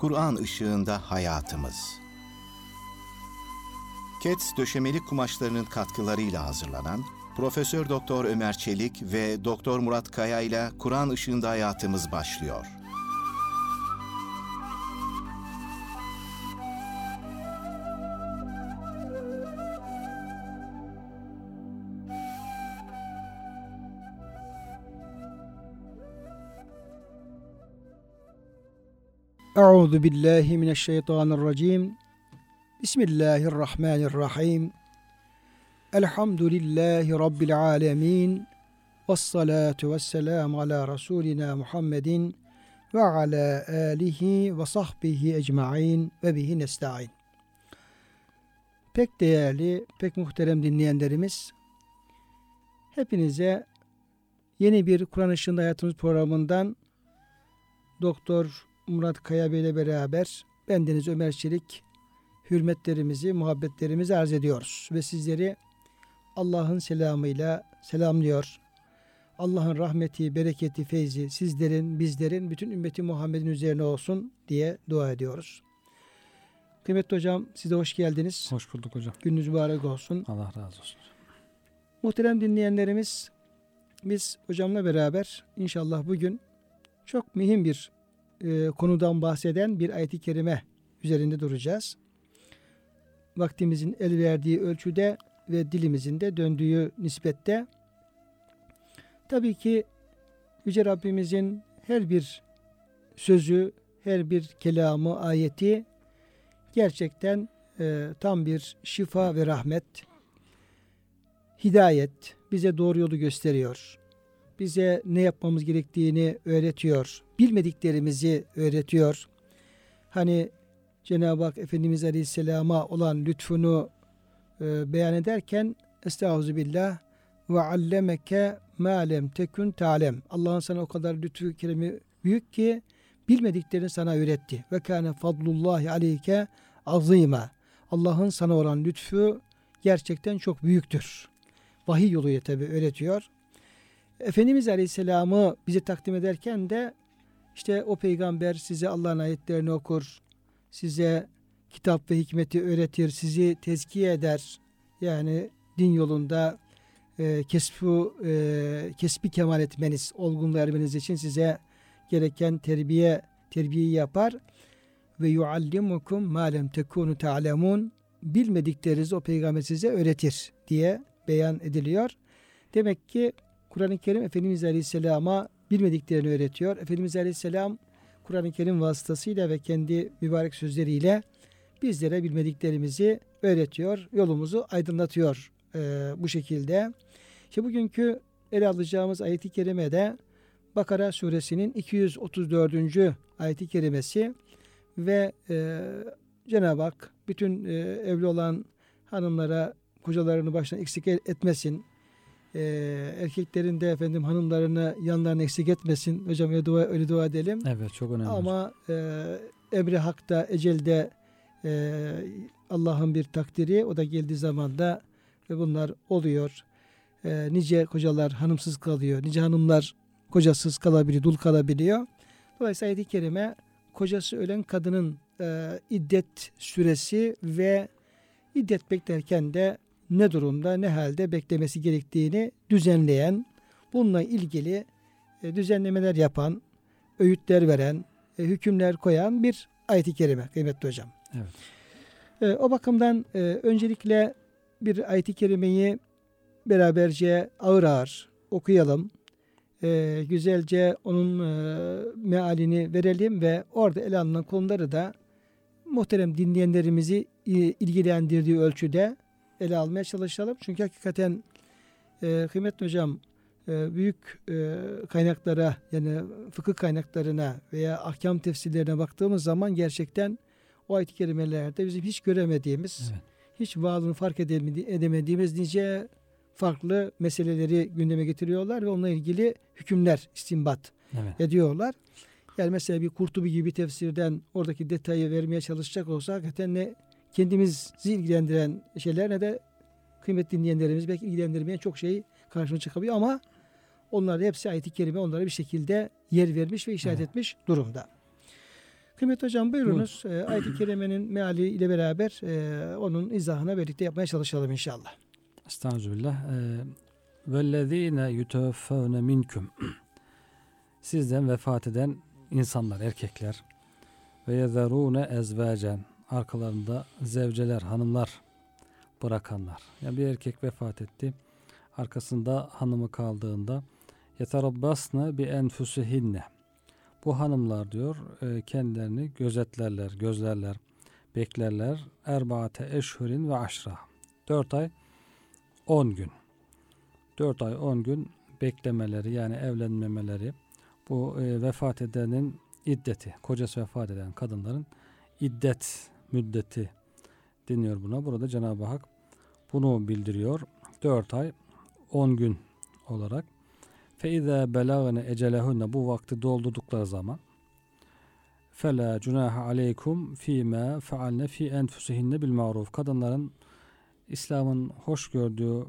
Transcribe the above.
Kur'an ışığında hayatımız. Kets döşemeli kumaşlarının katkılarıyla hazırlanan Profesör Doktor Ömer Çelik ve Doktor Murat Kaya ile Kur'an ışığında hayatımız başlıyor. Euzu billahi mineşşeytanirracim. Bismillahirrahmanirrahim. Elhamdülillahi rabbil alamin. Ves salatu vesselam ala rasulina Muhammedin ve ala alihi ve sahbihi ecmaîn ve bihi nestaîn. Pek değerli, pek muhterem dinleyenlerimiz, hepinize yeni bir Kur'an Işığında Hayatımız programından Doktor Murat Kaya Bey ile beraber bendeniz Ömer Çelik hürmetlerimizi, muhabbetlerimizi arz ediyoruz. Ve sizleri Allah'ın selamıyla selamlıyor. Allah'ın rahmeti, bereketi, feyzi sizlerin, bizlerin, bütün ümmeti Muhammed'in üzerine olsun diye dua ediyoruz. Kıymetli hocam size hoş geldiniz. Hoş bulduk hocam. Gününüz mübarek olsun. Allah razı olsun. Muhterem dinleyenlerimiz biz hocamla beraber inşallah bugün çok mühim bir e, konudan bahseden bir ayet-i kerime üzerinde duracağız. Vaktimizin el verdiği ölçüde ve dilimizin de döndüğü nispette tabii ki Yüce Rabbimizin her bir sözü, her bir kelamı, ayeti gerçekten e, tam bir şifa ve rahmet, hidayet, bize doğru yolu gösteriyor. Bize ne yapmamız gerektiğini öğretiyor. Bilmediklerimizi öğretiyor. Hani Cenab-ı Hak Efendimiz Aleyhisselam'a olan lütfunu e, beyan ederken Estağfirullah ve allemeke ma lem tekun ta'lem. Allah'ın sana o kadar lütfu keremi büyük ki bilmediklerini sana öğretti. Ve kâne fadlullahi aleyke azîmâ. Allah'ın sana olan lütfu gerçekten çok büyüktür. Vahiy yoluyla tabi öğretiyor. Efendimiz Aleyhisselam'ı bize takdim ederken de işte o peygamber size Allah'ın ayetlerini okur, size kitap ve hikmeti öğretir, sizi tezkiye eder. Yani din yolunda e, kesbu, e, kesbi kemal etmeniz, olgunluğa ermeniz için size gereken terbiye terbiyeyi yapar ve yuallimukum ma lem tekunu ta'lemun bilmediklerinizi o peygamber size öğretir diye beyan ediliyor. Demek ki Kur'an-ı Kerim Efendimiz Aleyhisselam'a bilmediklerini öğretiyor. Efendimiz Aleyhisselam Kur'an-ı Kerim vasıtasıyla ve kendi mübarek sözleriyle bizlere bilmediklerimizi öğretiyor, yolumuzu aydınlatıyor e, bu şekilde. İşte bugünkü ele alacağımız ayeti kerimede Bakara suresinin 234. ayeti kerimesi ve e, Cenab-ı Hak bütün e, evli olan hanımlara kocalarını başına eksik etmesin. E, erkeklerin de efendim hanımlarını yanlarına eksik etmesin. Hocam öyle dua, öyle dua edelim. Evet çok önemli. Ama e, emri hakta, ecelde e, Allah'ın bir takdiri. O da geldiği zaman da ve bunlar oluyor. E, nice kocalar hanımsız kalıyor. Nice hanımlar kocasız kalabiliyor, dul kalabiliyor. Dolayısıyla ayet-i kerime kocası ölen kadının e, iddet süresi ve iddet beklerken de ne durumda, ne halde beklemesi gerektiğini düzenleyen, bununla ilgili e, düzenlemeler yapan, öğütler veren, e, hükümler koyan bir ayet-i kerime kıymetli hocam. Evet. E, o bakımdan öncelikle bir ayet-i kerimeyi beraberce ağır ağır okuyalım. E, güzelce onun e, mealini verelim ve orada ele alınan konuları da muhterem dinleyenlerimizi ilgilendirdiği ölçüde ele almaya çalışalım. Çünkü hakikaten e, kıymetli hocam e, büyük e, kaynaklara yani fıkıh kaynaklarına veya ahkam tefsirlerine baktığımız zaman gerçekten o ayet-i kerimelerde bizim hiç göremediğimiz, evet. hiç varlığını fark edemediğimiz nice farklı meseleleri gündeme getiriyorlar ve onunla ilgili hükümler istinbat evet. ediyorlar. Yani mesela bir Kurtubi gibi tefsirden oradaki detayı vermeye çalışacak olsak hakikaten ne kendimizi ilgilendiren şeyler ne de kıymetli dinleyenlerimiz belki ilgilendirmeyen çok şey karşımıza çıkabiliyor ama onlar hepsi ayet-i kerime onlara bir şekilde yer vermiş ve işaret evet. etmiş durumda. Kıymet hocam buyurunuz. E, Ayet-i Kerime'nin meali ile beraber e, onun izahına birlikte yapmaya çalışalım inşallah. Estağfirullah. Ee, Vellezine yutevfevne minkum. Sizden vefat eden insanlar, erkekler. Ve yezerune ezvacen. Arkalarında zevceler, hanımlar bırakanlar. Yani bir erkek vefat etti. Arkasında hanımı kaldığında yeterabbasne bi enfusihinne. Bu hanımlar diyor e, kendilerini gözetlerler, gözlerler, beklerler. Erbaate eşhurin ve aşra. Dört ay 10 gün. 4 ay 10 gün beklemeleri yani evlenmemeleri bu e, vefat edenin iddeti, kocası vefat eden kadınların iddet müddeti deniyor buna. Burada Cenab-ı Hak bunu bildiriyor. 4 ay 10 gün olarak. Feize belagene ecelehunne bu vakti doldurdukları zaman fela cunaha aleykum fîmâ fealne fî enfusihinne bil maruf. Kadınların İslam'ın hoş gördüğü